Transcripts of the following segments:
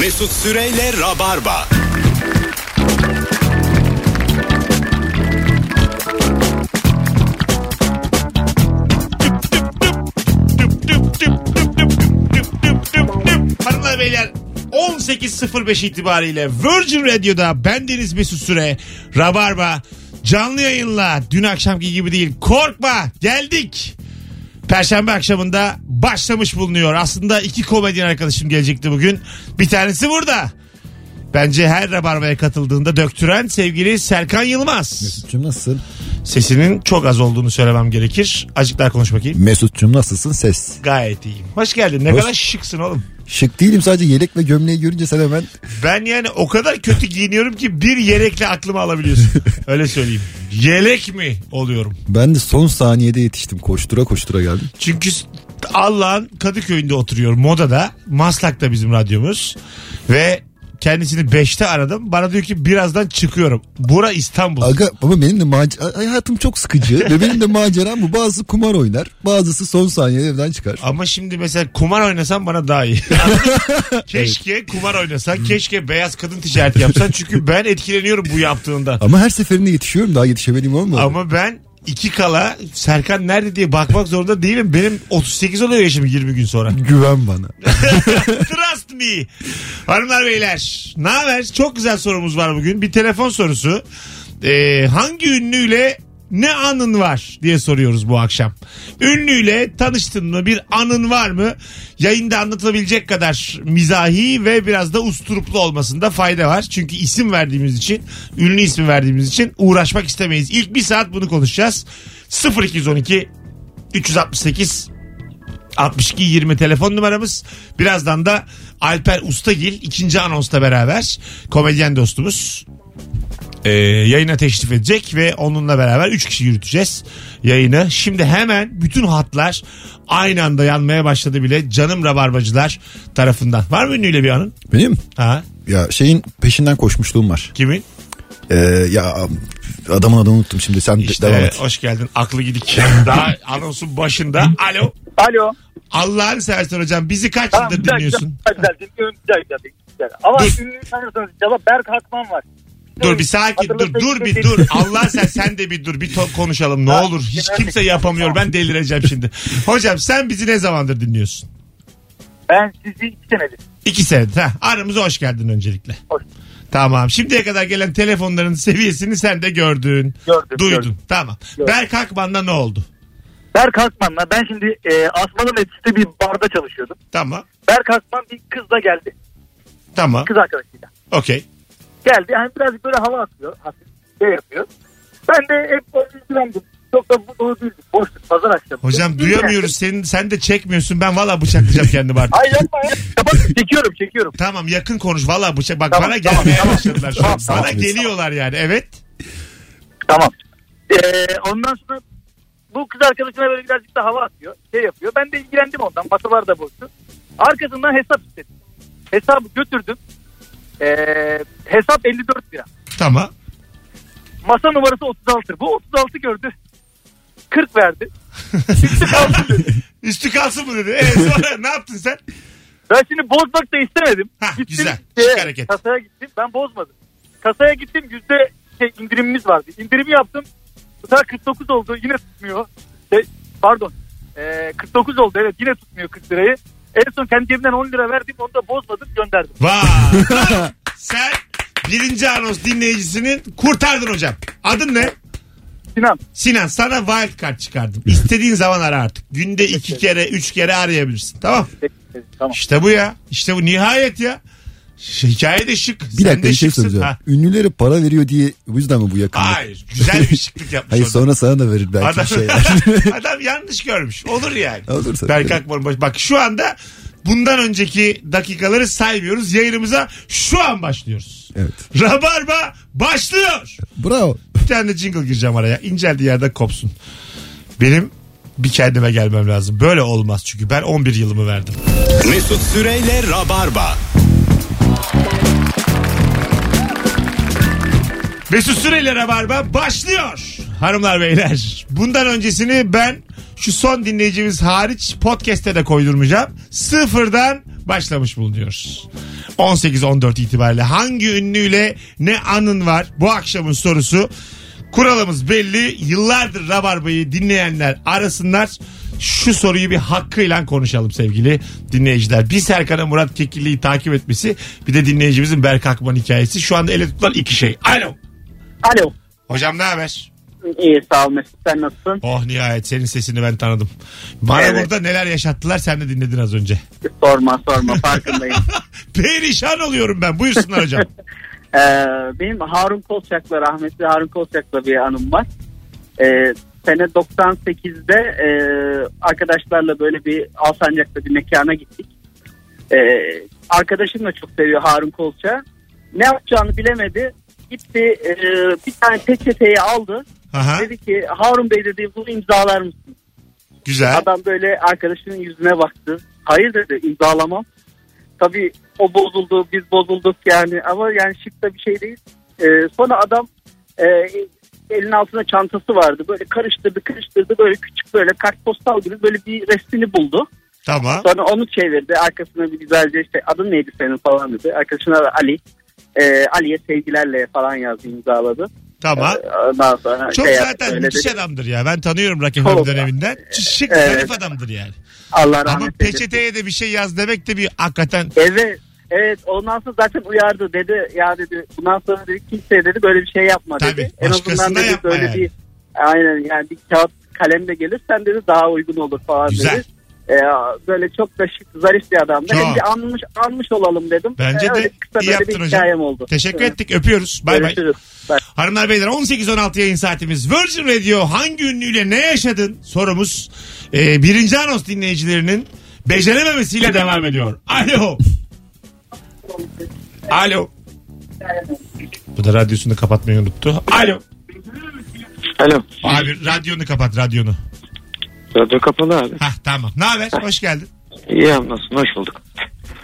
Mesut Süreyle Rabarba. Hanımlar beyler 18.05 itibariyle Virgin Radio'da bendeniz Mesut Süre, Rabarba, canlı yayınla dün akşamki gibi değil korkma geldik. Perşembe akşamında başlamış bulunuyor. Aslında iki komedyen arkadaşım gelecekti bugün. Bir tanesi burada. Bence her Rabarba'ya katıldığında döktüren sevgili Serkan Yılmaz. Mesut'cum nasılsın? Sesinin çok az olduğunu söylemem gerekir. Azıcık daha konuş bakayım. Mesut'cum nasılsın ses? Gayet iyiyim. Hoş geldin. Ne Hoş- kadar şıksın oğlum. Şık değilim sadece yelek ve gömleği görünce sen hemen Ben yani o kadar kötü giyiniyorum ki bir yelekle aklımı alabiliyorsun. Öyle söyleyeyim. Yelek mi oluyorum? ben de son saniyede yetiştim koştura koştura geldim. Çünkü Allah'ın Kadıköy'ünde oturuyor modada. Maslak'ta bizim radyomuz. Ve kendisini 5'te aradım. Bana diyor ki birazdan çıkıyorum. Bura İstanbul. Aga ama benim de mac- hayatım çok sıkıcı ve benim de maceram bu. Bazısı kumar oynar bazısı son saniyede evden çıkar. Ama şimdi mesela kumar oynasan bana daha iyi. keşke kumar oynasan. Keşke beyaz kadın ticareti yapsan. Çünkü ben etkileniyorum bu yaptığından. Ama her seferinde yetişiyorum daha yetişemediğim olmadı. Ama ben iki kala Serkan nerede diye bakmak zorunda değilim. Benim 38 oluyor yaşım 20 gün sonra. Güven bana. Trust me. Hanımlar beyler ne haber? Çok güzel sorumuz var bugün. Bir telefon sorusu. Ee, hangi ünlüyle ne anın var diye soruyoruz bu akşam. Ünlüyle tanıştın mı? Bir anın var mı? Yayında anlatılabilecek kadar mizahi ve biraz da usturuplu olmasında fayda var. Çünkü isim verdiğimiz için, ünlü ismi verdiğimiz için uğraşmak istemeyiz. İlk bir saat bunu konuşacağız. 0212 368 62 20 telefon numaramız. Birazdan da Alper Ustagil ikinci anonsla beraber komedyen dostumuz e, yayına teşrif edecek ve onunla beraber 3 kişi yürüteceğiz yayını. Şimdi hemen bütün hatlar aynı anda yanmaya başladı bile canım rabarbacılar tarafından. Var mı ünlüyle bir anın? Benim Ha? ya şeyin peşinden koşmuşluğum var. Kimin? Ee, ya adamın adını unuttum şimdi sen İşte devam et. hoş geldin. Aklı gidik. Daha anonsun başında. Alo. Alo. Allah'ını seversen hocam bizi kaç Tamam, yıldır dinliyorsun? Güzel, güzel, güzel, güzel, güzel. Ama Dur. ünlüyü tanıyorsanız cevap Berk Hakman var. Dur bir sakin dur dur bir dur. Allah sen sen de bir dur bir to- konuşalım ne olur. Hiç kimse yapamıyor ben delireceğim şimdi. Hocam sen bizi ne zamandır dinliyorsun? Ben sizi iki senedir. İki senedir. Ha, aramıza hoş geldin öncelikle. Hoş. Tamam şimdiye kadar gelen telefonların seviyesini sen de gördün. Gördüm, Duydun. gördüm. Tamam. Gördüm. Berk Akman'da ne oldu? Berk Hakman'la ben şimdi e, Asmalı Mesut'ta bir barda çalışıyordum. Tamam. Berk Hakman bir kızla geldi. Tamam. Kız arkadaşıyla. Okey. Geldi. Yani birazcık böyle hava atıyor. Hafif şey yapıyor. Ben de hep böyle ilgilendim. Çok da bu doğru değildi. Boşluk pazar akşamı. Hocam duyamıyoruz. Senin, sen de çekmiyorsun. Ben valla bıçaklayacağım kendimi artık. Ay yapma ya. Kapat. çekiyorum çekiyorum. Tamam yakın konuş. Valla bıçak. Bak Tamam, bana tamam, gelmeye tamam. başladılar şu an. Tamam, Bana tamam. geliyorlar yani. Evet. Tamam. Ee, ondan sonra bu kız arkadaşına böyle birazcık da hava atıyor. Şey yapıyor. Ben de ilgilendim ondan. Masalar da boştu. Arkasından hesap istedim. Hesabı götürdüm. Ee, hesap 54 lira. Tamam. Masa numarası 36. Bu 36 gördü. 40 verdi. Üstü kaldı dedi. Üstü kalsın mı dedi. E sonra ne yaptın sen? Ben şimdi bozmak da istemedim. Hah, Gittim, güzel. şeye, hareket. Kasaya gittim. Ben bozmadım. Kasaya gittim. Yüzde şey, indirimimiz vardı. İndirimi yaptım. Bu sefer 49 oldu. Yine tutmuyor. Şey, pardon. Ee, 49 oldu. Evet yine tutmuyor 40 lirayı. En son kendi cebimden 10 lira verdim. Onu da bozmadım gönderdim. Vay. sen birinci anons dinleyicisinin kurtardın hocam. Adın ne? Sinan. Sinan sana wild card çıkardım. İstediğin zaman ara artık. Günde iki kere, üç kere arayabilirsin. Tamam. Tamam. İşte bu ya. İşte bu nihayet ya. Ş- Hikaye de şık. Bir Sen dakika de bir şey şıksın. Ha. Ünlülere para veriyor diye bu yüzden mi bu yakınlık? Hayır. Güzel bir şıklık yapmış Hayır orada. sonra sana da verir belki Adam, bir şey. adam yanlış görmüş. Olur yani. Olur tabii. Berk Akman'ın baş- Bak şu anda bundan önceki dakikaları saymıyoruz. Yayınımıza şu an başlıyoruz. evet. Rabarba başlıyor. Bravo. Bir tane de jingle gireceğim araya. İnceldiği yerde kopsun. Benim bir kendime gelmem lazım. Böyle olmaz çünkü ben 11 yılımı verdim. Mesut Süreyle Rabarba. Mesut Süreyle Rabarba başlıyor. Hanımlar beyler. Bundan öncesini ben şu son dinleyicimiz hariç podcast'te de koydurmayacağım. Sıfırdan başlamış bulunuyoruz. 18-14 itibariyle hangi ünlüyle ne anın var bu akşamın sorusu. Kuralımız belli. Yıllardır Rabarba'yı dinleyenler arasınlar. Şu soruyu bir hakkıyla konuşalım sevgili dinleyiciler. Bir Serkan'a Murat Kekilli'yi takip etmesi bir de dinleyicimizin Berk Akman hikayesi. Şu anda ele tutulan iki şey. Alo. Alo. Hocam ne haber? İyi sağ ol Mesut sen nasılsın? Oh nihayet senin sesini ben tanıdım. Bana Evet. burada neler yaşattılar sen de dinledin az önce. Sorma sorma farkındayım. Perişan oluyorum ben. Buyursunlar hocam. Ee, benim Harun Kolçak'la rahmetli Harun Kolçak'la bir anım var. Ee, sene 98'de e, arkadaşlarla böyle bir Alsancak'ta bir mekana gittik. Ee, arkadaşım da çok seviyor Harun Kolçak'ı. Ne yapacağını bilemedi. Gitti e, bir tane peçeteyi aldı. Aha, Dedi ki Harun Bey dedi bunu imzalar mısın? güzel. Adam böyle arkadaşının yüzüne baktı. Hayır dedi imzalamam. Tabii o bozuldu biz bozulduk yani ama yani şık da bir şey değil. Ee, sonra adam e, elin altında çantası vardı. Böyle karıştırdı karıştırdı böyle küçük böyle kartpostal gibi böyle bir resmini buldu. Tamam. Sonra onu çevirdi arkasına bir güzelce işte adın neydi senin falan dedi. Arkadaşına da Ali. Ee, Ali'ye sevgilerle falan yazdı imzaladı. Tamam. Ee, Ondan sonra Çok şey yaptı, zaten öyle müthiş dedi. adamdır ya. Ben tanıyorum Rock FM Çok. döneminden. Şık Evet. zarif adamdır yani. Allah rahmet Ama peçeteye de bir şey yaz demek de bir hakikaten Evet. Evet ondan sonra zaten uyardı dedi ya dedi bundan sonra dedi kimseye dedi böyle bir şey yapma Tabii, dedi. En azından dedi böyle yani. bir aynen yani bir kağıt kalemle gelirsen dedi daha uygun olur falan Güzel. dedi. Ee, böyle çok da şık zarif bir adamdı. Çok. Hem de anmış, anmış olalım dedim. Bence Ee, de kısa iyi yaptın bir hocam. oldu. Teşekkür Evet. ettik. Öpüyoruz. Bay bay. Hanımlar beyler 18-16 yayın saatimiz. Virgin Radio hangi ünlüyle ne yaşadın sorumuz. Ee, birinci anons dinleyicilerinin becerememesiyle devam ediyor. Alo. Alo. Bu da radyosunu kapatmayı unuttu. Alo. Alo. Abi radyonu kapat radyonu. Radyo kapalı abi. Hah tamam. Ne haber? Hoş geldin. İyi anlasın. Hoş bulduk.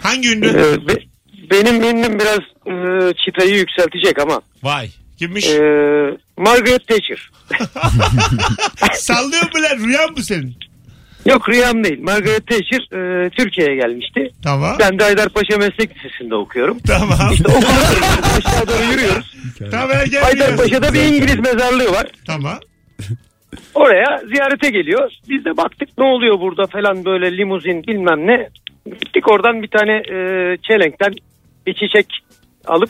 Hangi ünlü? Ee, be- benim ünlüm biraz e, çıtayı yükseltecek ama. Vay. Kimmiş? E, Margaret Thatcher. Sallıyor mu lan? Rüyan mı senin? Yok rüyam değil. Margaret Thatcher e, Türkiye'ye gelmişti. Tamam. Ben de Haydarpaşa Meslek Lisesi'nde okuyorum. Tamam. İşte okula aşağı doğru yürüyoruz. tamam. Haydarpaşa'da bir İngiliz mezarlığı var. Tamam. Oraya ziyarete geliyor. Biz de baktık ne oluyor burada falan böyle limuzin bilmem ne. Gittik oradan bir tane e, çelenkten bir çiçek alıp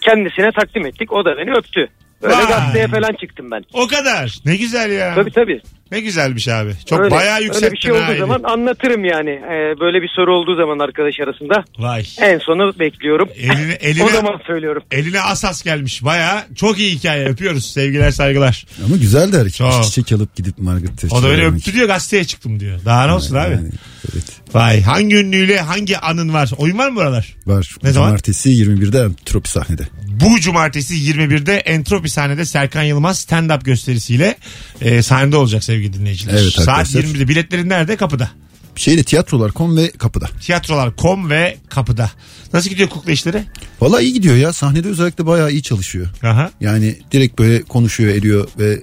kendisine takdim ettik. O da beni öptü. Böyle Vay. gazeteye falan çıktım ben. O kadar. Ne güzel ya. Tabii tabii. Ne güzelmiş abi. Çok öyle, bayağı yükselttin Öyle bir şey olduğu ha zaman anlatırım yani. E, böyle bir soru olduğu zaman arkadaş arasında. Vay. En sonu bekliyorum. Eline, eline, o zaman söylüyorum. eline asas gelmiş. Baya çok iyi hikaye. Öpüyoruz. Sevgiler saygılar. Ama güzel der. Çok. Çiçek alıp gidip Margaret Thatcher'a O da öyle öptü diyor gazeteye çıktım diyor. Daha ne olsun abi. Yani, evet. Vay. Hangi ünlüyle hangi anın var? Oyun var mı buralar? Var. Ne zaman? Cumartesi 21'de Tropi sahnede. Bu cumartesi 21'de Entropi sahnede Serkan Yılmaz stand-up gösterisiyle e, sahnede olacak sevgili dinleyiciler. Evet Saat arkadaşlar. 20'de. Biletlerin nerede? Kapıda. Şeyde tiyatrolar.com ve kapıda. Tiyatrolar.com ve kapıda. Nasıl gidiyor kukla işleri? Valla iyi gidiyor ya. Sahnede özellikle bayağı iyi çalışıyor. Aha. Yani direkt böyle konuşuyor ediyor ve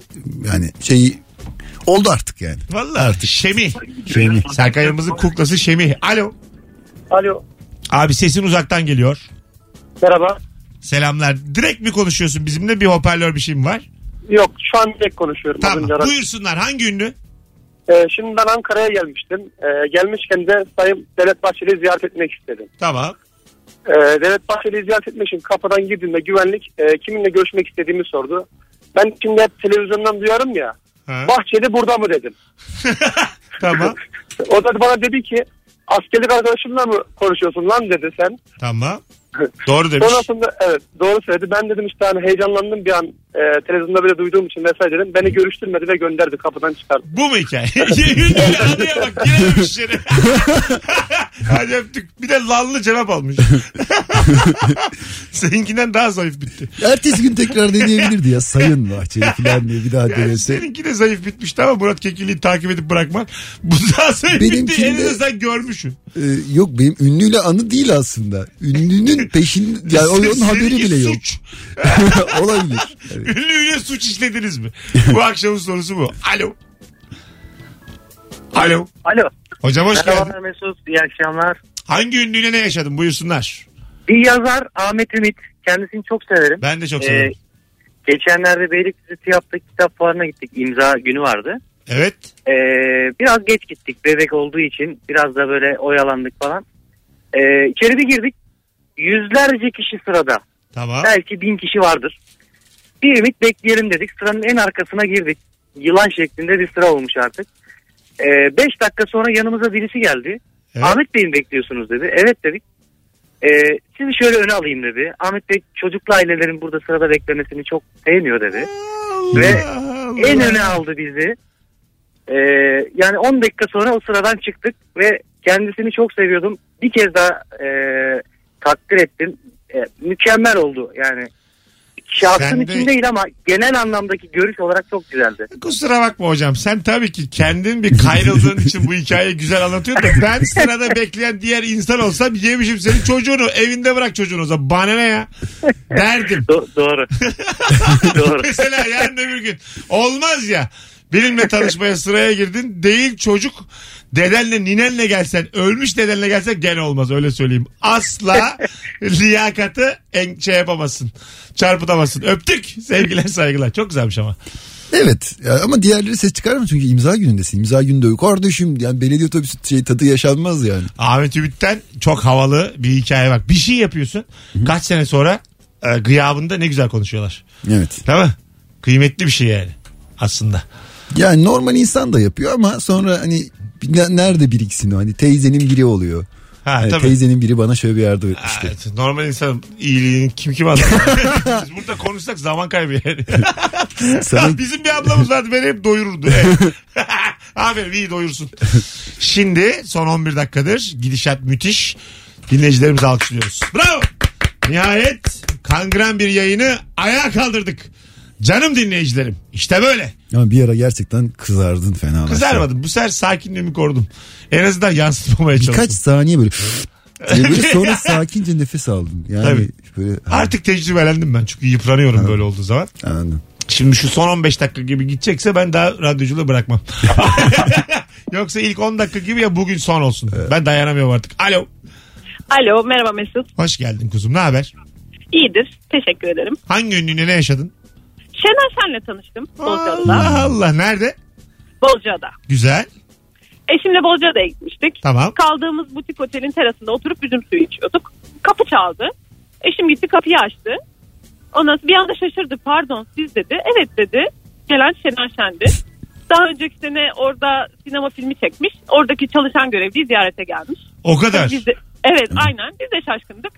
yani şeyi oldu artık yani. Vallahi artık Şemi. Şemi. Serkan Yılmaz'ın kuklası Şemi. Alo. Alo. Abi sesin uzaktan geliyor. Merhaba. Selamlar. Direkt mi konuşuyorsun bizimle? Bir hoparlör bir şey mi var? Yok şu an direkt konuşuyorum. Tamam. Buyursunlar. Hangi ünlü? Ee, şimdi ben Ankara'ya gelmiştim. Ee, gelmişken de Sayın Devlet Bahçeli'yi ziyaret etmek istedim. Tamam. Ee, Devlet Bahçeli'yi ziyaret etmek için kapıdan girdiğimde güvenlik e, kiminle görüşmek istediğimi sordu. Ben şimdi hep televizyondan duyarım ya. Ha. Bahçeli burada mı dedim. Tamam. O da bana dedi ki askerlik arkadaşımla mı konuşuyorsun lan dedi sen. Tamam. Doğru demiş. Sonrasında evet doğru söyledi. Ben dedim işte hani heyecanlandım bir an e, televizyonda böyle duyduğum için mesaj dedim. Beni görüştürmedi ve gönderdi kapıdan çıkardı. Bu mu hikaye? Ünlüyle anıya bak. Girememiş içeri. Hadi öptük. Bir de lanlı cevap almış. Seninkinden daha zayıf bitti. Ertesi gün tekrar deneyebilirdi ya. Sayın Bahçeli falan diye bir daha Yani denese. seninki de zayıf bitmişti ama Murat Kekilli'yi takip edip bırakmak. Bu daha zayıf bitti. Benimkinde- En azından sen görmüşsün. Ee, yok benim ünlüyle anı değil aslında. Ünlünün peşin yani onun haberi bile yok. Suç. Olabilir. Evet. Ünlüyle suç işlediniz mi? Bu akşamın sorusu bu. Alo. Alo. Alo. Hocam hoş geldin. Merhabalar Mesut. İyi akşamlar. Hangi ünlüyle ne yaşadın buyursunlar. Bir yazar Ahmet Ümit. Kendisini çok severim. Ben de çok Ee, severim. geçenlerde Beylikdüzü TİAP'ta kitap fuarına gittik. İmza günü vardı. Evet. Ee, biraz geç gittik. Bebek olduğu için biraz da böyle oyalandık falan. Ee, içeri bir girdik. Yüzlerce kişi sırada. Tamam. Belki bin kişi vardır. Bir ümit bekleyelim dedik. Sıranın en arkasına girdik. Yılan şeklinde bir sıra olmuş artık. Ee, beş dakika sonra yanımıza birisi geldi. Evet. Ahmet Bey'i bekliyorsunuz dedi. Evet dedik. Ee, sizi şöyle öne alayım dedi. Ahmet Bey çocuklu ailelerin burada sırada beklemesini çok sevmiyor dedi. Ve Allah. En öne aldı bizi. Ee, yani 10 dakika sonra o sıradan çıktık ve kendisini çok seviyordum. Bir kez daha e, takdir ettim. E, mükemmel oldu yani. Şahsım Sen de- için değil ama genel anlamdaki görüş olarak çok güzeldi. Kusura bakma hocam. Sen tabii ki kendin bir kayrıldığın için bu hikayeyi güzel anlatıyorsun da ben sırada bekleyen diğer insan olsam yemişim senin çocuğunu. Evinde bırak çocuğunu o zaman. Bana ne ya? Derdim. Do- doğru. doğru. Mesela yarın öbür gün. Olmaz ya. Benimle tanışmaya sıraya girdin. Değil çocuk. Dedenle ninenle gelsen ölmüş dedenle gelsen gene olmaz öyle söyleyeyim. Asla liyakatı en şey yapamazsın. Çarpıtamazsın. Öptük. Sevgiler saygılar. Çok güzelmiş ama. Evet ya ama diğerleri ses çıkarmıyor çünkü imza günündesin. İmza gününde yok. Kardeşim yani belediye otobüsü şey tadı yaşanmaz yani. Ahmet Ümit'ten çok havalı bir hikaye bak. Bir şey yapıyorsun. Kaç sene sonra e, gıyabında ne güzel konuşuyorlar. Evet. Değil mi? Kıymetli bir şey yani aslında. Yani normal insan da yapıyor ama sonra hani ne- nerede biriksin o? Hani teyzenin biri oluyor. Ha Yani tabii. teyzenin biri bana şöyle bir yardım etmişti. Evet, normal insan iyiliğini kim kim anlar? Biz burada konuşsak zaman kaybı yani. Sana Bizim bir ablamız vardı beni hep doyururdu. Evet. Aferin iyi doyursun. Şimdi son 11 dakikadır gidişat müthiş. Dinleyicilerimizi alkışlıyoruz. Bravo. Nihayet kangren bir yayını ayağa kaldırdık. Canım dinleyicilerim. İşte böyle. ama bir ara gerçekten kızardın fena. Kızarmadım. Bu sefer sakinliğimi korudum. En azından yansıtmamaya çalıştım. Birkaç saniye böyle diye böyle sonra sakince nefes aldın. Yani Tabii. böyle Artık tecrübelendim ben çünkü yıpranıyorum böyle olduğu zaman. anladım. Şimdi şu son 15 dakika gibi gidecekse ben daha radyoculuğu bırakmam. Yoksa ilk 10 dakika gibi ya bugün son olsun. Ben dayanamıyorum artık. Alo. Alo merhaba Mesut. Hoş geldin kuzum. Ne haber? İyidir. Teşekkür ederim. Hangi ünlüyle ne yaşadın? Şener Şen'le tanıştım Bozcaada'da. Allah Allah. Nerede? Bozcaada. Güzel. Eşimle Bozcaada'ya gitmiştik. Tamam. Kaldığımız butik otelin terasında oturup üzüm suyu içiyorduk. Kapı çaldı. Eşim gitti kapıyı açtı. Ondan sonra bir anda şaşırdı. Pardon siz dedi. Evet dedi. Gelen Şener Şen'di. Daha önceki sene orada sinema filmi çekmiş. Oradaki çalışan görevliyi ziyarete gelmiş. O kadar. Biz de, evet aynen biz de şaşkındık.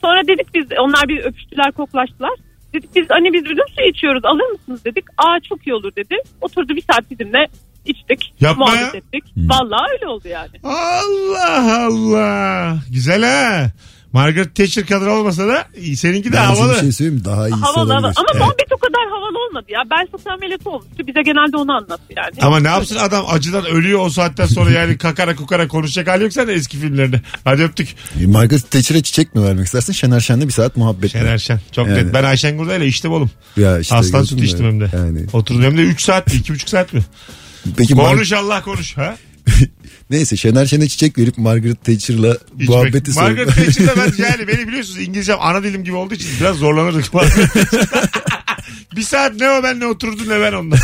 Sonra dedik biz onlar bir öpüştüler koklaştılar. Dedik biz hani biz üzüm suyu içiyoruz alır mısınız dedik. Aa çok iyi olur dedi. Oturdu bir saat bizimle içtik. Yapma muhabbet ya. ettik. Vallahi öyle oldu yani. Allah Allah. Güzel ha. Margaret Thatcher kadar olmasa da iyi. seninki de Ben havalı. bir şey söyleyeyim? Daha iyisi Havalı havalı. Ama Evet. muhabbet o kadar havalı olmadı ya. Ben sosyal ameliyatı olmuştu. Bize genelde onu anlattı yani. Ama ne yapsın adam acıdan ölüyor o saatten sonra yani kakara kukara konuşacak hali yok sende eski filmlerde. Hadi öptük. E, Margaret Thatcher'e çiçek mi vermek istersin? Şener Şen'le bir saat muhabbet? Şener Şen. Çok Yani. net. Ben Ayşen Gurda'yla içtim oğlum. Ya işte Aslan sütü içtim hem de. Yani. Oturdum hem de 3 saat mi 2,5 saat mi? Peki Mar- Konuş Allah konuş. Ha? neyse Şener Şen'e çiçek verip Margaret Thatcher'la İçmek. muhabbeti sor. Margaret Thatcher'da ben yani beni biliyorsunuz İngilizcem ana dilim gibi olduğu için biraz zorlanırdık. bir saat ne o benle oturdu ne ben onunla.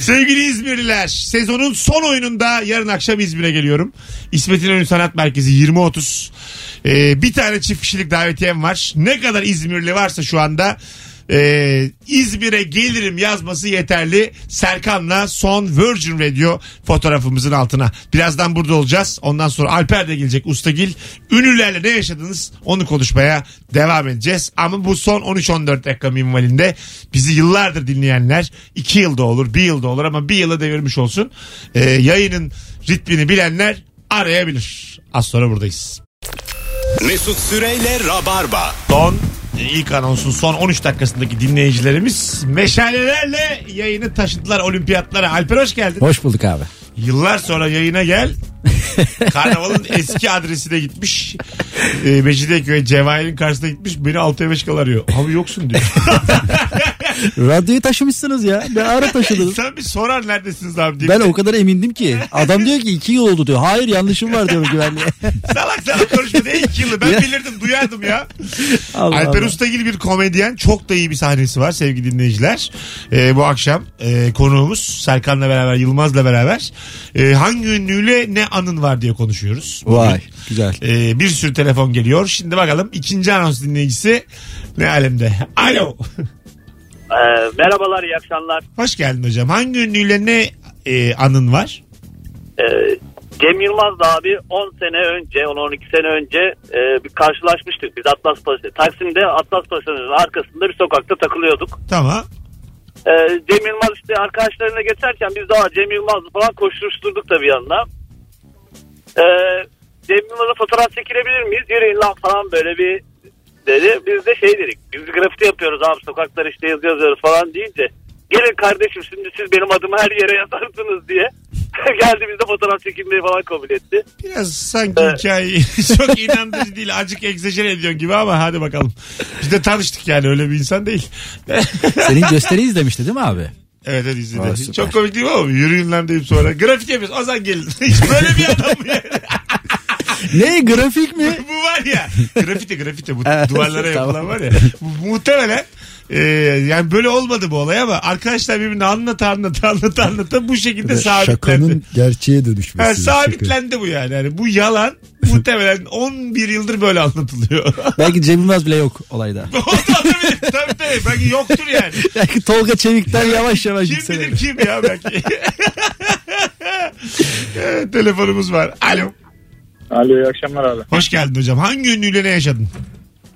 Sevgili İzmirliler sezonun son oyununda yarın akşam İzmir'e geliyorum. İsmet İnönü Sanat Merkezi 20.30 Ee, bir tane çift kişilik davetiyem var. Ne kadar İzmirli varsa şu anda ee, İzmir'e gelirim yazması yeterli. Serkan'la son Virgin Radio fotoğrafımızın altına. Birazdan burada olacağız. Ondan sonra Alper de gelecek Ustagil. Ünlülerle ne yaşadınız onu konuşmaya devam edeceğiz. Ama bu son 13-14 dakika minvalinde bizi yıllardır dinleyenler 2 yılda olur, 1 yılda olur ama bir yıla devirmiş olsun. Ee, yayının ritmini bilenler arayabilir. Az sonra buradayız. Mesut Süreyle Rabarba. Son e, ilk anonsun son 13 dakikasındaki dinleyicilerimiz meşalelerle yayını taşıdılar olimpiyatlara. Alper hoş geldin. Hoş bulduk abi. Yıllar sonra yayına gel. Karnavalın eski adresine gitmiş. E, Mecidiyeköy Cevahir'in karşısına gitmiş. Beni 6'ya 5 kal arıyor. Abi yoksun diyor. Radyoyu taşımışsınız ya. Ne ara taşıdınız? İnsan bir sorar neredesiniz abi diye. Ben o kadar emindim ki. Adam diyor ki iki yıl oldu diyor. Hayır yanlışım var diyorum güvenliğe. Salak salak konuşma ne iki yılı ben bilirdim duyardım ya. Allah Alper Allah. Ustagil bir komedyen çok da iyi bir sahnesi var sevgili dinleyiciler. Ee, bu akşam e, konuğumuz Serkan'la beraber Yılmaz'la beraber e, hangi ünlüyle ne anın var diye konuşuyoruz. Bugün. Vay güzel. Ee, bir sürü telefon geliyor. Şimdi bakalım ikinci anons dinleyicisi ne alemde. Alo. Ee, merhabalar iyi akşamlar. Hoş geldin hocam. Hangi ünlüyle ne e, anın var? Ee, Cem Yılmaz da abi 10 sene önce 10-12 sene önce e, bir karşılaşmıştık. Biz Atlas Paşa, Taksim'de Atlas Paşa'nın arkasında bir sokakta takılıyorduk. Tamam. Ee, Cem Yılmaz işte arkadaşlarına geçerken biz daha Cem Yılmaz'ı falan koşturuşturduk da bir yandan. Ee, Cem Yılmaz'a fotoğraf çekilebilir miyiz? Yürüyün lan falan böyle bir dedi. Biz de şey dedik. Biz grafiti yapıyoruz abi sokaklar işte yazı yazıyoruz falan deyince. Gelin kardeşim şimdi siz benim adımı her yere yazarsınız diye. Geldi bizde fotoğraf çekilmeyi falan kabul etti. Biraz sanki hikaye çok inandırıcı değil. Acık egzajere ediyorsun gibi ama hadi bakalım. Biz de tanıştık yani öyle bir insan değil. Senin gösteri izlemişti değil mi abi? Evet Aa, izledim. süper. Çok komik değil mi ama yürüyün lan deyip sonra grafiti yapıyoruz. O zaman gelin. Hiç böyle bir adam mı yani? Ne grafik mi? bu var ya. Grafiti grafiti bu Evet, duvarlara tamam. yapılan var ya. Bu, muhtemelen e, yani böyle olmadı bu olay ama arkadaşlar birbirini anlata anlata anlata anlata bu şekilde sabitlendi. Şakanın gerçeğe dönüşmesi. Ha, sabitlendi bu yani. yani. Bu yalan muhtemelen 11 yıldır böyle anlatılıyor. Belki Cem Yılmaz bile yok olayda. Olabilir. tabii tabii. Belki yoktur yani. Belki Tolga Çevik'ten yavaş yavaş Kim bilir kim ya belki. Evet, Telefonumuz var. Alo. Alo iyi akşamlar abi. Hoş geldin hocam. Hangi ünlüyle ne yaşadın?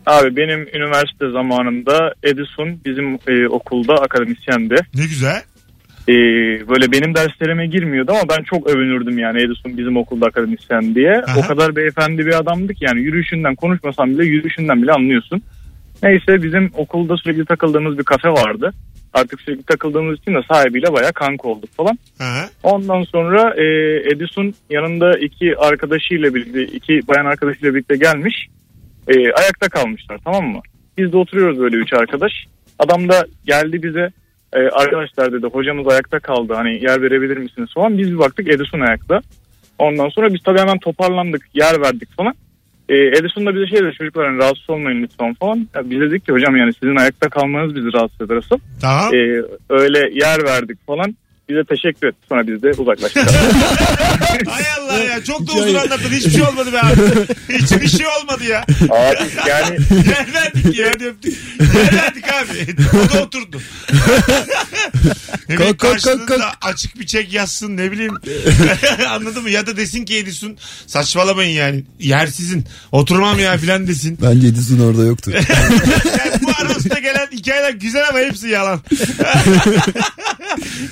Abi benim üniversite zamanında Edison bizim e, okulda akademisyendi. Ne güzel. E, böyle benim derslerime girmiyordu ama ben çok övünürdüm yani Edison bizim okulda akademisyen diye. Aha. O kadar beyefendi bir adamdı ki yani yürüyüşünden konuşmasam bile yürüyüşünden bile anlıyorsun. Neyse bizim okulda sürekli takıldığımız bir kafe vardı. Artık sürekli takıldığımız için de sahibiyle bayağı kanka olduk falan. Ha. Ondan sonra e, Edison yanında iki arkadaşıyla birlikte, iki bayan arkadaşıyla birlikte gelmiş. E, ayakta kalmışlar tamam mı? Biz de oturuyoruz böyle üç arkadaş. Adam da geldi bize e, arkadaşlar dedi hocamız ayakta kaldı hani yer verebilir misiniz falan. Biz bir baktık Edison ayakta. Ondan sonra biz tabii hemen toparlandık yer verdik falan. E, Edison da bize şey dedi çocuklar hani rahatsız olmayın lütfen falan. Ya biz dedik ki hocam yani sizin ayakta kalmanız bizi rahatsız eder asıl. Tamam. E, öyle yer verdik falan. Bize teşekkür etti. Sonra biz de uzaklaştık. Hay Allah ya çok da uzun anlattın. Hiçbir şey olmadı be abi. Hiçbir şey olmadı ya. Abi yani Yer verdik ya. öptük. Yer verdik abi. O da oturdu. Kalk, kalk, karşılığında kalk, açık bir çek yazsın ne bileyim. Anladın mı? Ya da desin ki Edison saçmalamayın yani. Yer sizin. Oturmam ya filan desin. Bence Edison orada yoktu. Bu arasında gelen hikayeler güzel ama hepsi yalan.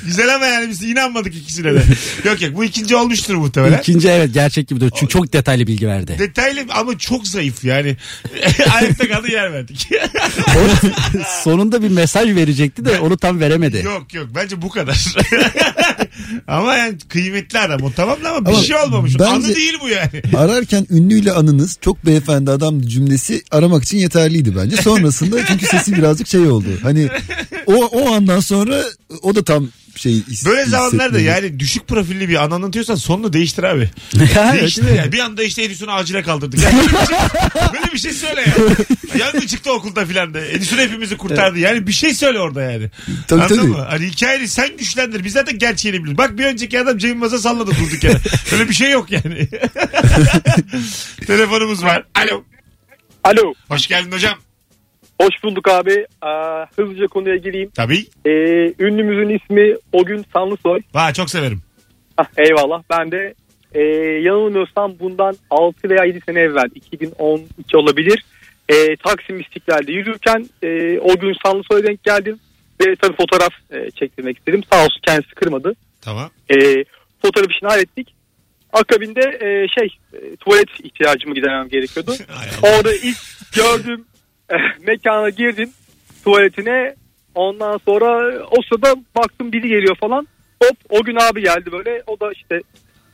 güzel ama yani biz inanmadık ikisine de. Yok yok bu ikinci olmuştur muhtemelen. İkinci evet gerçek gibi duruyor. Çünkü çok detaylı bilgi verdi. Detaylı ama çok zayıf yani. Ayakta kaldı yer verdik. Sonunda bir mesaj verecekti de onu tam veremedi. yok yok bence bu kadar. Ama yani kıymetli adam o tamam da ama, bir Ama şey olmamış. Anı değil bu yani. Ararken ünlüyle anınız çok beyefendi adam cümlesi aramak için yeterliydi bence. Sonrasında çünkü sesi birazcık şey oldu. Hani o o andan sonra o da tam şey his- Böyle zamanlarda hissetmedi. yani düşük profilli bir an anlatıyorsan sonunu değiştir abi. değiştir yani. Bir anda işte Edison'u acile kaldırdık. Yani böyle, bir şey, böyle bir şey söyle ya. Yangın çıktı okulda filan da. Edison hepimizi kurtardı. Yani bir şey söyle orada yani. Tabii, Anladın tabii. mı? Hani hikayeyi sen güçlendir. Biz zaten gerçeğini biliyoruz. Bak bir önceki adam Cem Yılmaz'a salladı durduk yere. Böyle bir şey yok yani. Telefonumuz var. Alo. Alo. Hoş geldin hocam. Hoş bulduk abi. Aa, hızlıca konuya gireyim. Tabii. Ee, ünlümüzün ismi Ogün Sanlısoy. Ha, çok severim. Ah, eyvallah. Ben de e, yanılmıyorsam bundan 6 veya 7 sene evvel 2012 olabilir. E, Taksim İstiklal'de yürürken e, o gün Sanlısoy'a denk geldim. Ve tabii fotoğraf e, çektirmek istedim. Sağ olsun kendisi kırmadı. Tamam. E, fotoğraf işini hallettik. Akabinde e, şey e, tuvalet ihtiyacımı gidermem gerekiyordu. Orada ilk gördüğüm mekana girdim tuvaletine. Ondan sonra o sırada baktım biri geliyor falan. Hop o gün abi geldi böyle. O da işte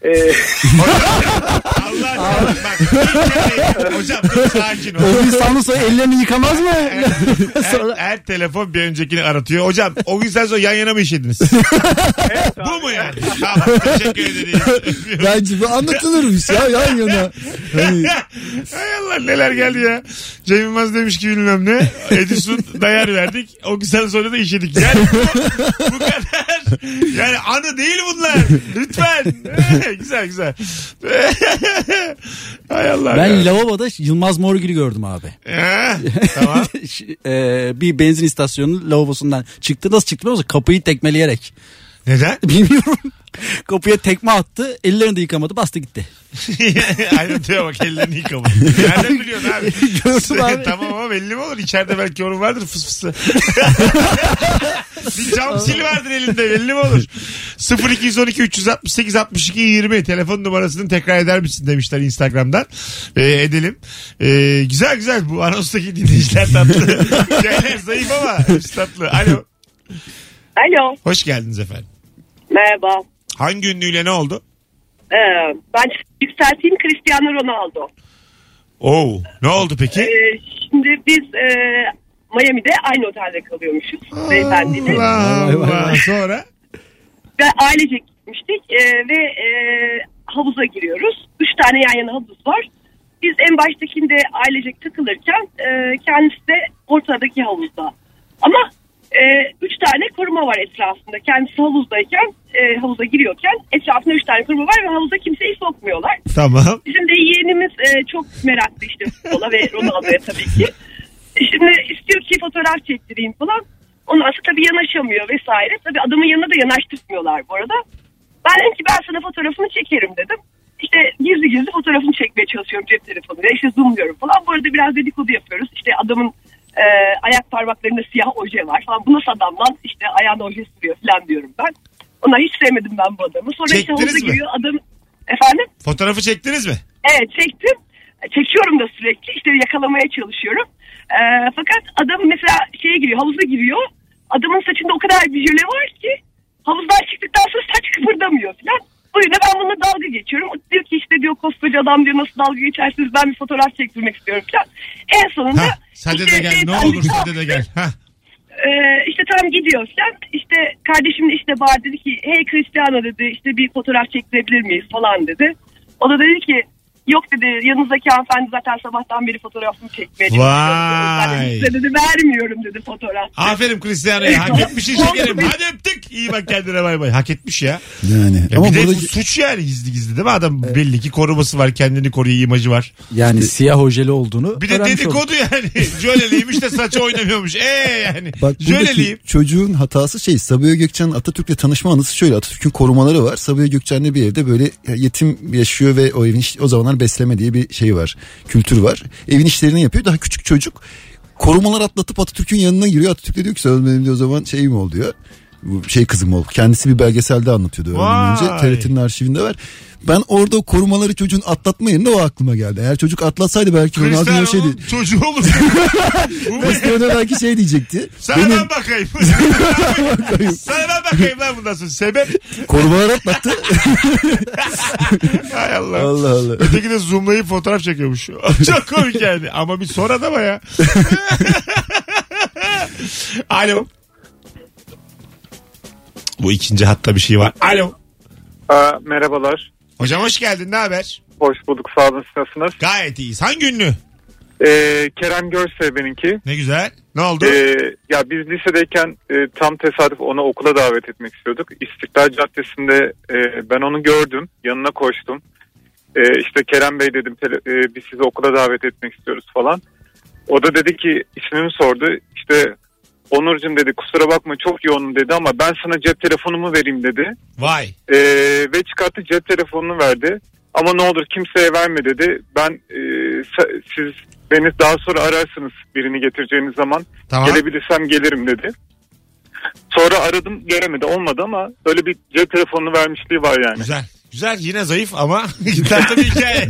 Ee, Allah Allah bak. Hocam dur sakin ol. O gün sağını sonra ellerini yıkamaz mı? Her, her telefon bir öncekini aratıyor. Hocam o gün sen sonra yan yana mı işediniz? Bu mu yani? Tamam teşekkür ederim. Bence bu anlatılırmış ya yan yana. Hani, Hay Allah neler geldi ya. Cem Yılmaz demiş ki bilmem ne. Edison dayar verdik. O gün sen sonra da işedik. Yani bu, bu kadar. Yani anı değil bunlar. Lütfen. güzel güzel. Hay Allah. Ben ya. lavaboda Yılmaz Morgül'ü gördüm abi. Ha, tamam. Ee, bir benzin istasyonunun lavabosundan çıktı. Nasıl çıktı biliyor musun? Kapıyı tekmeleyerek. Neden? Bilmiyorum. Kapıya tekme attı. Ellerini de yıkamadı. Bastı gitti. Aynen diyor bak ellerini yıkamadı. Nereden biliyorsun abi? Gördüm abi. tamam ama belli mi olur? İçeride belki onun vardır fıs fısı. bir cam sil vardır elinde belli mi olur? 0212 368 62 20 telefon numarasını tekrar eder misin demişler Instagram'dan. Ee, edelim. Ee, güzel güzel bu anonstaki dinleyiciler tatlı. Zayıf ama tatlı. Alo. Alo. Hoş geldiniz efendim. Merhaba. Hangi ünlüyle ne oldu? Ee, ben yükselteyim Cristiano Ronaldo. Oo, ne oldu peki? Ee, şimdi biz e, Miami'de aynı otelde kalıyormuşuz beyefendiyle. Allah Allah. Sonra? Ve ailecek gitmiştik e, ve e, havuza giriyoruz. Üç tane yan yana havuz var. Biz en baştakinde ailecek takılırken e, kendisi de ortadaki havuzda. Ama e, üç tane koruma var etrafında. Kendisi havuzdayken, e, havuza giriyorken etrafında üç tane koruma var ve havuza kimseyi sokmuyorlar. Tamam. Bizim de yeğenimiz e, çok meraklı işte futbola ve Ronaldo'ya tabii ki. E, Şimdi istiyor ki fotoğraf çektireyim falan. Ondan sonra tabii yanaşamıyor vesaire. Tabii adamın yanına da yanaştırmıyorlar bu arada. Ben dedim ki ben sana fotoğrafını çekerim dedim. İşte gizli gizli fotoğrafını çekmeye çalışıyorum cep telefonuyla. İşte zoomluyorum falan. Bu arada biraz dedikodu yapıyoruz. İşte adamın e, ayak parmaklarında siyah oje var falan. Bu nasıl adam lan? İşte ayağına oje sürüyor falan diyorum ben. Ona hiç sevmedim ben bu adamı. Sonra işte Çektiniz havuza mi? giriyor adam... Efendim? Fotoğrafı çektiniz mi? Evet çektim. Çekiyorum da sürekli. İşte yakalamaya çalışıyorum. Ee, fakat adam mesela şeye giriyor, havuza giriyor. Adamın saçında o kadar bir jöle var ki havuzdan çıktıktan sonra saç kıpırdamıyor falan. Bu yüzden ben bununla dalga geçiyorum. O diyor ki işte diyor koskoca adam diyor nasıl dalga geçersiniz ben bir fotoğraf çektirmek istiyorum falan. En sonunda Ha, sende işte de gel ne olur sende de gel. Ha. İşte tam gidiyor sen işte kardeşim de işte bağırdı dedi ki hey Cristiano dedi işte bir fotoğraf çektirebilir miyiz falan dedi. O da dedi ki yok dedi yanınızdaki hanımefendi zaten sabahtan beri fotoğrafımı çekmeye çalışıyor. Ben Vay. de size dedi vermiyorum dedi fotoğraf. Aferin Cristiano'ya hak etmişsin şekerim. Hadi öptük. İyi bak kendine bay bay. Hak etmiş ya. yani ya ama bir de burada bu suç yani gizli gizli değil mi? Adam belli ki koruması var. Kendini koruyor imajı var. Yani siyah ojeli olduğunu Bir de dedikodu yani. Jöleliymiş de saçı oynamıyormuş. Ee yani. Bak Jöleliyim. çocuğun hatası şey Sabiha Gökçen'in Atatürk'le tanışma anısı şöyle Atatürk'ün korumaları var. Sabiha Gökçen'de bir evde böyle yetim yaşıyor ve o evin o zamanlar besleme diye bir şey var. Kültür var. Evin işlerini yapıyor. Daha küçük çocuk korumalar atlatıp Atatürk'ün yanına giriyor. Atatürk de diyor ki sen benim de o zaman şey mi ol diyor. Bu şey kızım ol. Kendisi bir belgeselde anlatıyordu öğrenince. Vay. TRT'nin arşivinde var. Ben orada o korumaları çocuğun atlatma yerine o aklıma geldi. Eğer çocuk atlatsaydı belki Ronaldinho şeydi. Çocuğu olur. Cristiano belki şey diyecekti. Sana Benim ben bakayım. Sana ben bakayım lan bundan sonra. Sebep? korumalar atlattı. Hay Allah. Allah Allah. Öteki de zoomlayıp fotoğraf çekiyormuş. Çok komik yani. Ama bir sonra da ya. Alo. Bu ikinci hatta bir şey var. Alo. Aa, merhabalar. Hocam hoş geldin. Ne haber? Hoş bulduk. Sağ olun. Siz nasılsınız? Gayet iyiyiz. Hangi ünlü? Ee, Kerem Görse benimki. Ne güzel. Ne oldu? Ee, ya biz lisedeyken e, tam tesadüf onu okula davet etmek istiyorduk. İstiklal Caddesi'nde e, ben onu gördüm. Yanına koştum. E, işte Kerem Bey dedim tele- e, biz sizi okula davet etmek istiyoruz falan. O da dedi ki ismimi sordu. İşte Onurcuğum dedi kusura bakma çok yoğunum dedi ama ben sana cep telefonumu vereyim dedi. Vay. E, ve çıkarttı cep telefonunu verdi. Ama ne olur kimseye verme dedi. Ben e, siz beni daha sonra ararsınız birini getireceğiniz zaman. Tamam. Gelebilirsem gelirim dedi. Sonra aradım gelemedi olmadı ama öyle bir cep telefonunu vermişliği var yani. Güzel. Güzel yine zayıf ama tatlı bir hikaye.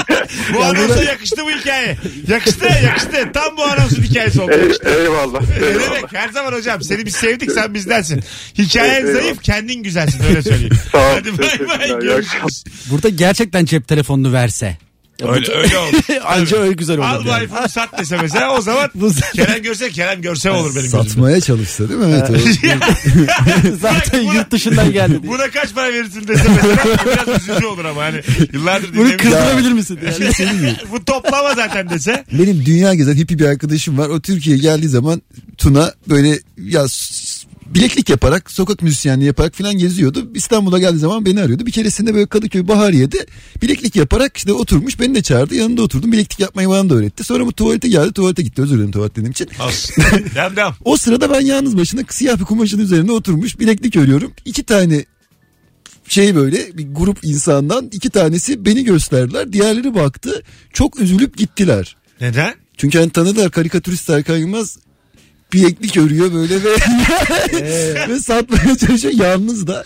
bu anonsa yakıştı bu hikaye. Yakıştı yakıştı. Tam bu anonsun hikayesi oldu. Yakıştı. Eyvallah. Ne demek her zaman hocam seni biz sevdik sen bizdensin. Hikayen Eyvallah. zayıf kendin güzelsin öyle söyleyeyim. Sağ ol, Hadi bay bay görüşürüz. Burada gerçekten cep telefonunu verse. Ya bu- Öyle, öyle olur. Anca öyle güzel olur. Al bu yani. iPhone'u sat dese mesela o zaman Kerem görse Kerem görse olur benim gözümde. Satmaya çalışsa değil mi? Evet. o- Zaten Buna- yurt dışından geldi. diye. Buna kaç para verirsin dese mesela biraz üzücü olur ama hani yıllardır Bunu dinlemiyorum. kızdırabilir misin? Yani. Bu toplama zaten dese. Benim dünya gezen hippie bir arkadaşım var. O Türkiye'ye geldiği zaman Tuna böyle ya bileklik yaparak sokak müzisyenliği yaparak falan geziyordu. İstanbul'a geldiği zaman beni arıyordu. Bir keresinde böyle Kadıköy Bahariye'de bileklik yaparak işte oturmuş beni de çağırdı. Yanında oturdum. Bileklik yapmayı bana da öğretti. Sonra bu tuvalete geldi. Tuvalete gitti. Özür dilerim tuvalet dediğim için. Devam. O sırada ben yalnız başına siyah bir kumaşın üzerine oturmuş bileklik örüyorum. İki tane şey böyle bir grup insandan iki tanesi beni gösterdiler. Diğerleri baktı. Çok üzülüp gittiler. Neden? Çünkü hani tanıdılar karikatürist Serkan Yılmaz bileklik örüyor böyle ve, ve satmaya çalışıyor yalnız da.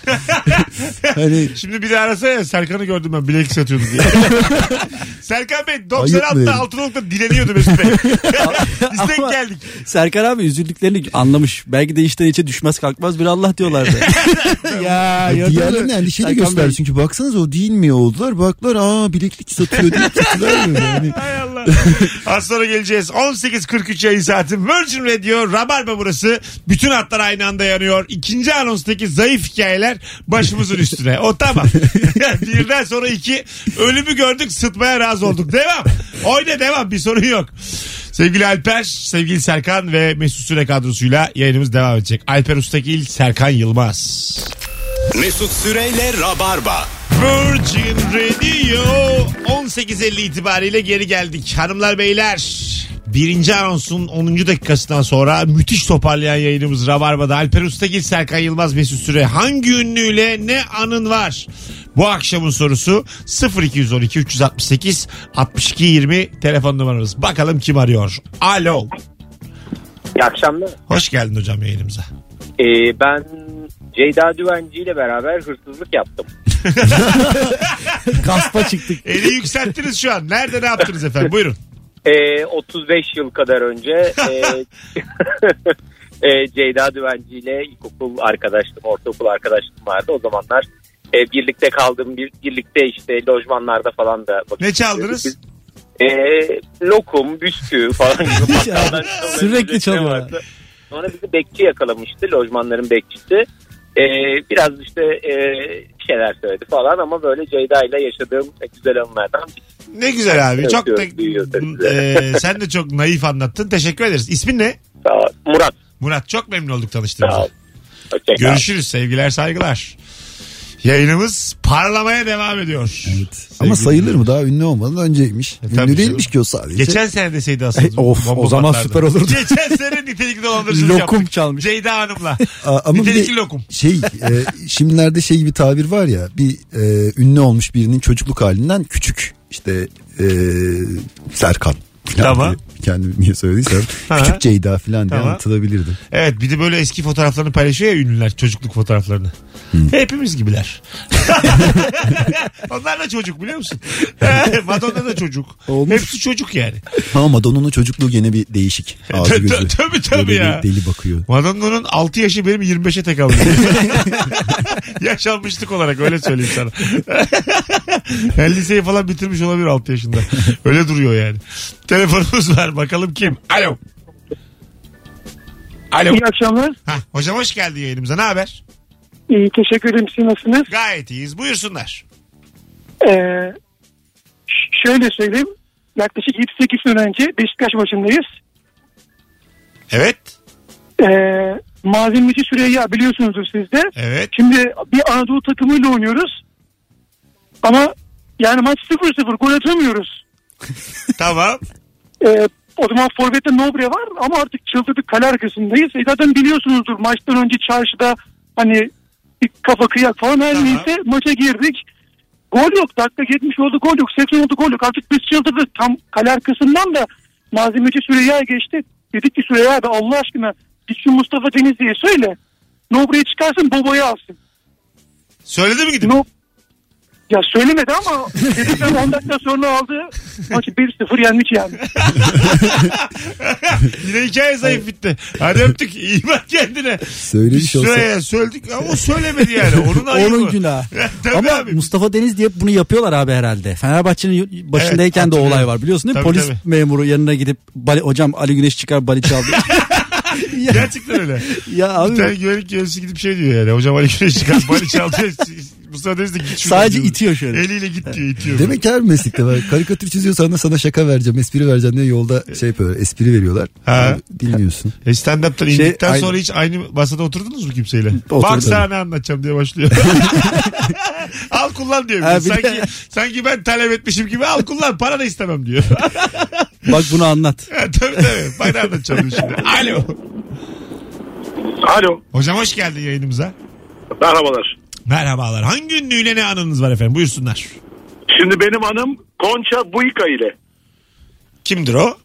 hani Şimdi bir de arasa ya Serkan'ı gördüm ben bilek satıyordu diye. Serkan Bey Ayıp 96'da mı? altınolukta dileniyordu Mesut Bey. Biz denk Ama- geldik. Serkan abi üzüldüklerini anlamış. Belki de içten içe düşmez kalkmaz bir Allah diyorlardı. ya gördün mü? diğerlerine endişeli Serkan göster Bey. çünkü baksanız o değil mi oldular baklar aa bileklik satıyor diye gittiler böyle. Yani. Allah. Az sonra geleceğiz. 18.43 yayın saati. Virgin Radio Rabarba burası. Bütün hatlar aynı anda yanıyor. İkinci anonstaki zayıf hikayeler başımızın üstüne. O tamam. Birden sonra iki. Ölümü gördük sıtmaya razı olduk. Devam. Oyna devam. Bir sorun yok. Sevgili Alper, sevgili Serkan ve Mesut Süre kadrosuyla yayınımız devam edecek. Alper Ustakil, Serkan Yılmaz. Mesut Süreyle Rabarba. Virgin Radio 18.50 itibariyle geri geldik. Hanımlar beyler birinci anonsun 10. dakikasından sonra müthiş toparlayan yayınımız Rabarba'da. Alper Ustagil, Serkan Yılmaz, Mesut Süre. Hangi ünlüyle ne anın var? Bu akşamın sorusu 0212 368 62 20 telefon numaramız. Bakalım kim arıyor? Alo. İyi akşamlar. Hoş geldin hocam yayınımıza. Ee, ben Ceyda Düvenci ile beraber hırsızlık yaptım. Gaspa çıktık. Eli yükselttiniz şu an. Nerede ne yaptınız efendim? Buyurun. Ee, 35 yıl kadar önce e, e, Ceyda Düvenci ile ilkokul arkadaşlığım, ortaokul arkadaşlığım vardı. O zamanlar e, birlikte kaldığım, bir, birlikte işte lojmanlarda falan da Ne çaldınız? geçirdik. E, lokum, bisküvi falan gibi Sürekli ücretler çalıyor. vardı. Sonra bizi bekçi yakalamıştı, lojmanların bekçisi. E, biraz işte e, şeyler söyledi falan ama böyle Ceyda ile yaşadığım güzel anılardan Ne güzel abi. Çok da Ee, sen de çok naif anlattın. Teşekkür ederiz. İsmin ne? Sağ ol. Murat. Murat çok memnun olduk Sağ tanıştığımıza. ol. Hoşçakal. Görüşürüz. Sevgiler saygılar. Yayınımız parlamaya devam ediyor. Ama sayılır mı daha ünlü olmadan önceymiş. E, ünlü değilmiş canım. ki o sadece. Geçen sene deseydi aslında. of, o zaman patlardı. süper olurdu. Geçen sene nitelikli dolandırıcılık Lokum yaptık. çalmış. Ceyda Hanım'la. Ama bir Nitelikli de lokum. şey e, şimdilerde şey gibi tabir var ya bir e, ünlü olmuş birinin çocukluk halinden küçük işte e, Serkan. Tamam. Kendim niye söylediysem küçük Ceyda falan diye Tamam. anlatılabilirdi. Evet bir de böyle eski fotoğraflarını paylaşıyor ya ünlüler çocukluk fotoğraflarını. Hepimiz gibiler. Onlar da çocuk biliyor musun? Madonna da çocuk. Olmuş. Hepsi çocuk yani. Ama Madonna'nın çocukluğu gene bir değişik. Ağzı Tabii, gözü. tabii, tabii Böyle ya. bir Deli bakıyor. Madonna'nın 6 yaşı benim 25'e tekabül ediyor. Yaşanmışlık olarak öyle söyleyeyim sana. yani liseyi falan bitirmiş olabilir 6 yaşında. Öyle duruyor yani. Telefonumuz var bakalım kim? Alo. Alo. İyi akşamlar. Hah, hocam hoş geldin yayınımıza. Ne haber? İyi teşekkür ederim. Siz nasılsınız? Gayet iyiyiz. Buyursunlar. Ee, şöyle söyleyeyim. Yaklaşık 7-8 sene önce Beşiktaş maçındayız. Evet. Ee, malzemeci Süreyya biliyorsunuzdur siz de. Evet. Şimdi bir Anadolu takımıyla oynuyoruz. Ama yani maç 0-0 gol atamıyoruz. Tamam. Ee, o zaman Forvet'te Nobre var ama artık çıldırdık kale arkasındayız. E zaten biliyorsunuzdur maçtan önce çarşıda hani bir kafa kıyak falan her Tamam. neyse maça girdik. Gol yok dakika 70 oldu gol yok 80 oldu gol yok artık biz çıldırdık tam kale arkasından da malzemeci Süreyya geçti. Dedik ki Süreyya abi Allah aşkına git şu Mustafa Denizli'ye söyle. Nobre'yi çıkarsın Bobo'yu alsın. Söyledi mi gidip? No, Ya söylemedi ama dedikten 10 dakika sonra aldı. Maçı 1-0 yenmiş yani. Yine hikaye zayıf bitti. Hadi öptük. İyi bak kendine. Söylemiş olsa. Şuraya söyledik ama o söylemedi yani. Onun ayıbı. Onun günahı. Ama abi. Mustafa Deniz diye bunu yapıyorlar abi herhalde. Fenerbahçe'nin başındayken Evet, de o olay var biliyorsun değil mi? Tabii, Polis tabii. memuru yanına gidip bali, hocam Ali Güneş çıkar bali çaldı. Gerçekten öyle. ya Bir tane abi güvenlik görevlisi gidip şey diyor yani. Hocam Ali Güneş çıkar bali çaldı. Mustafa Deniz de git şuradan sadece diyor. itiyor şöyle. Eliyle git diyor itiyor. Demek ki her meslekte var. Karikatür çiziyorsan da sana şaka vereceğim, espri vereceğim diye yolda şey yapıyor, espri veriyorlar. Ha. Dinliyorsun. E stand-up'tan Şey, indikten aynı- sonra hiç aynı masada oturdunuz mu kimseyle? Oturdum. Bak sana ne anlatacağım diye başlıyor. al kullan diyor. Ha, bir de- sanki, sanki ben talep etmişim gibi al kullan para da istemem diyor. Bak bunu anlat. Ha, tabii tabii. Ne anlatacağım şimdi. Alo. Alo. Hocam hoş geldin yayınımıza. Merhabalar. Merhabalar. Hangi ünlüyle ne anınız var efendim? Buyursunlar. Şimdi benim hanım Concha Buica ile. Kimdir o?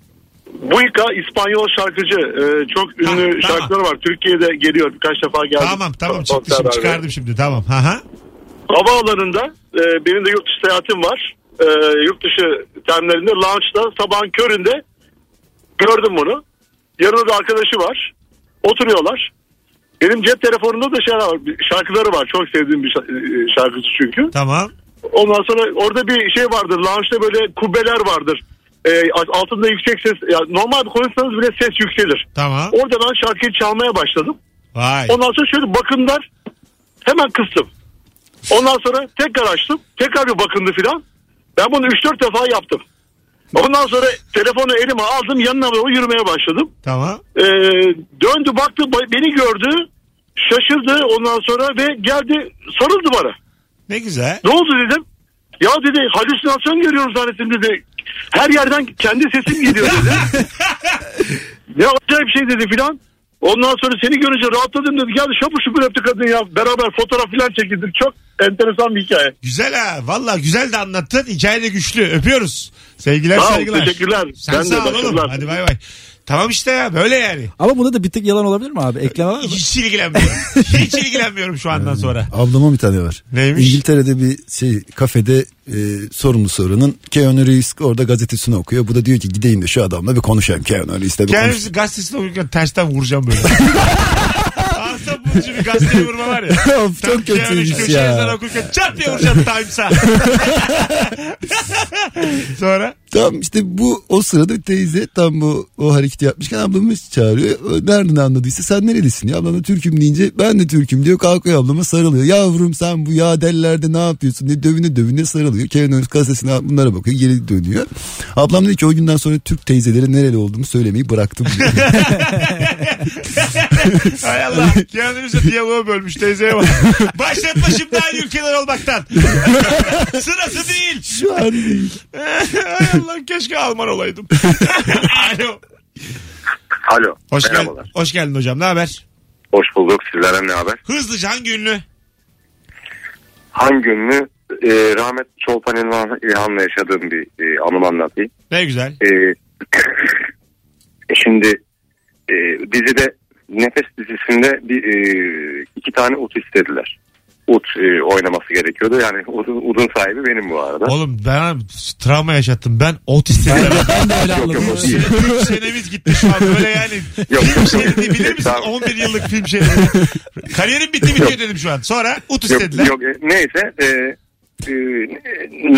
Buica İspanyol şarkıcı. Ee, çok ünlü tamam. şarkıları var. Türkiye'de geliyor. Birkaç defa geldi. Tamam tamam çıktı şimdi çıkardım şimdi tamam. Ha ha. Havaalanında e, benim de yurt dışı seyahatim var. E, yurt dışı terminalinde lounge'da sabahın köründe gördüm bunu. Yanında da arkadaşı var. Oturuyorlar. Benim cep telefonumda da şey var, şarkıları var. Çok sevdiğim bir şa- e, şarkıcı çünkü. Tamam. Ondan sonra orada bir şey vardır. Lounge'da böyle kubbeler vardır. E, altında yüksek ses. Ya normal bir konuşsanız bile ses yükselir. Tamam. Orada ben şarkıyı çalmaya başladım. Vay. Ondan sonra şöyle bakınlar. Hemen kıstım. Ondan sonra tekrar açtım. Tekrar bir bakındı filan. Ben bunu 3-4 defa yaptım. Ondan sonra telefonu elime aldım yanına doğru yürümeye başladım. Tamam. Ee, döndü baktı ba- beni gördü. Şaşırdı ondan sonra ve geldi sarıldı bana. Ne güzel. Ne oldu dedim. Ya dedi halüsinasyon görüyorum zannettim dedi. Her yerden kendi sesim geliyor dedi. ne acayip şey dedi filan. Ondan sonra seni görünce rahatladım dedi. Geldi şapur şupur öptü kadın ya. Beraber fotoğraf filan çekildik. Çok enteresan bir hikaye. Güzel ha. Valla güzel de anlattın. Hikaye de güçlü. Öpüyoruz. Sevgiler Sağ ol, saygılar. teşekkürler. Sen Ben de sağ ol oğlum. Hadi bay bay. Tamam işte ya böyle yani. Ama bunda da bir tık yalan olabilir mi abi? Ekleme var mı? Hiç ilgilenmiyorum. Hiç ilgilenmiyorum şu andan sonra. Ablama bir tane var. Neymiş? İngiltere'de bir şey kafede e, sorumlu sorunun Keanu Reeves orada gazetesini okuyor. Bu da diyor ki gideyim de şu adamla bir konuşayım Keanu Reeves'le konuşayım. Kendimizi gazetesini okurken tersten vuracağım böyle. Bulucu bir gazeteye vurma var ya. Of, çok kötüymüş ya. okurken çat diye vuracağım Times'a. Sonra? Tam işte bu o sırada teyze tam bu o hareketi yapmışken ablamız çağırıyor. Nereden anladıysa sen nerelisin ya? Ablam da Türk'üm deyince ben de Türk'üm diyor. Kalkıyor ablama sarılıyor. Yavrum sen bu ya dellerde ne yapıyorsun diye dövüne dövüne sarılıyor. Kevin Owens gazetesine bunlara bakıyor geri dönüyor. Ablam dedi ki o günden sonra Türk teyzelere nereli olduğumu söylemeyi bıraktım. Hay Allah. Keanu Reeves'e diyaloğu bölmüş teyzeye bak. Başlatma şimdi aynı ülkeler olmaktan. Sırası değil. Şu an değil. Hay Allah keşke Alman olaydım. Alo. Alo. Hoş, gel Merhabalar. hoş geldin hocam. Ne haber? Hoş bulduk. Sizlerden ne haber? Hızlıca hangi ünlü? Hangi ünlü? E, rahmet Çolpan İlhan, İlhan'la yaşadığım bir e, anımı anlatayım. Ne güzel. E, şimdi e, dizide Nefes dizisinde bir e, iki tane ut istediler. Ut e, oynaması gerekiyordu. Yani udun, udun sahibi benim bu arada. Oğlum ben travma yaşattım. Ben ot istedim. Ben de öyle Yok, yok, anladım. o değil. film senemiz gitti şu an böyle yani. Yok, film yok. şeridi bilir misin? Tamam. 11 yıllık film şeridi. Kariyerim bitti bitiyor dedim şu an. Sonra ut Yok, istediler. yok e, neyse e, e,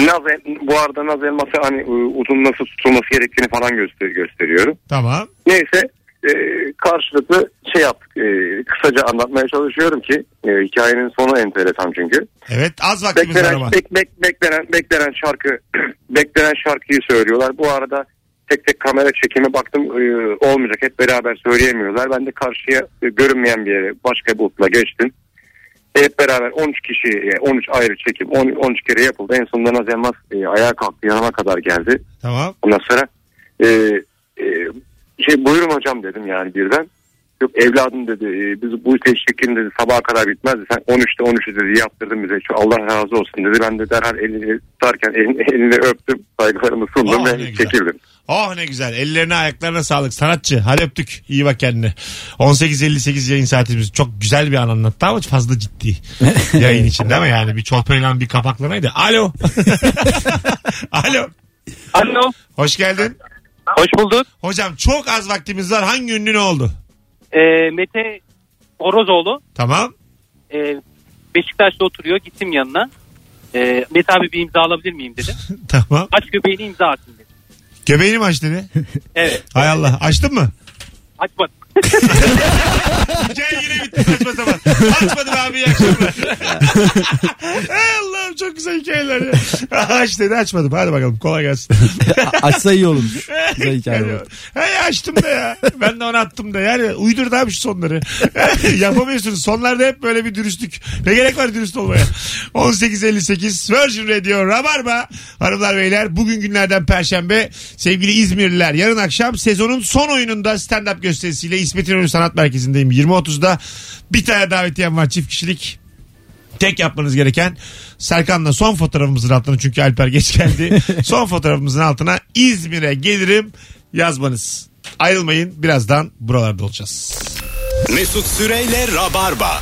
naz, el- bu arada naz elması hani e, udun nasıl tutulması gerektiğini falan göster gösteriyorum. Tamam. Neyse e, karşılıklı şey yaptık. E, kısaca anlatmaya çalışıyorum ki e, hikayenin sonu enteresan çünkü. Evet az vaktimiz var ama. Beklenen, bek, bek, beklenen, beklenen şarkı beklenen şarkıyı söylüyorlar. Bu arada tek tek kamera çekimi baktım e, olmayacak. Hep beraber söyleyemiyorlar. Ben de karşıya e, görünmeyen bir yere başka bir butla geçtim. Hep beraber 13 kişi, e, 13 ayrı çekim, 10, 13 kere yapıldı. En sonunda Naz Elmas e, ayağa kalktı, yanıma kadar geldi. Tamam. Ondan sonra e, e, şey buyurun hocam dedim yani birden. Yok evladım dedi e, biz bu teşvikin dedi sabaha kadar bitmezdi. Sen 13'te 13'ü dedi yaptırdın bize. Şu Allah razı olsun dedi. Ben de derhal elini tutarken elini, elini öptüm. Saygılarımı sundum ne ve çekildim. Oh ne güzel. Ellerine ayaklarına sağlık. Sanatçı. Hadi öptük. İyi bak kendine. 18.58 yayın saatimiz. Çok güzel bir an anlattı ama fazla ciddi. yayın için değil mi yani? Bir çolpayla bir kapaklamaydı. Alo. Alo. Alo. Hoş geldin. Hoş bulduk. Hocam çok az vaktimiz var. Hangi ünlü ne oldu? Ee, Mete Orozoğlu. Tamam. Ee, Beşiktaş'ta oturuyor. Gittim yanına. Ee, Mete abi bir imza alabilir miyim dedim. Tamam. Aç göbeğini imza atın dedi. Göbeğini mi açtı ne? Evet. Hay Allah. Açtın mı? Açmadım. Hikaye yine bitti saçma sapan. Açmadım abi iyi akşamlar. Allah'ım çok güzel hikayeler ya. Aç dedi açmadım. Hadi bakalım kolay gelsin. Açsa iyi olurmuş. Güzel hikaye oldu. Hey açtım da ya. Ben de onu attım da. Yani uydurdu abi şu sonları. Yapamıyorsunuz. Sonlarda hep böyle bir dürüstlük. Ne gerek var dürüst olmaya? 18.58 Virgin Radio Rabarba. Hanımlar beyler bugün günlerden Perşembe. Sevgili İzmirliler yarın akşam sezonun son oyununda stand-up gösterisiyle İsmet İnönü Sanat Merkezi'ndeyim. 20.30'da bir tane davetiyem var çift kişilik. Tek yapmanız gereken Serkan'la son fotoğrafımızın altına çünkü Alper geç geldi. son fotoğrafımızın altına İzmir'e gelirim yazmanız. Ayrılmayın birazdan buralarda olacağız. Mesut Süreyle Rabarba.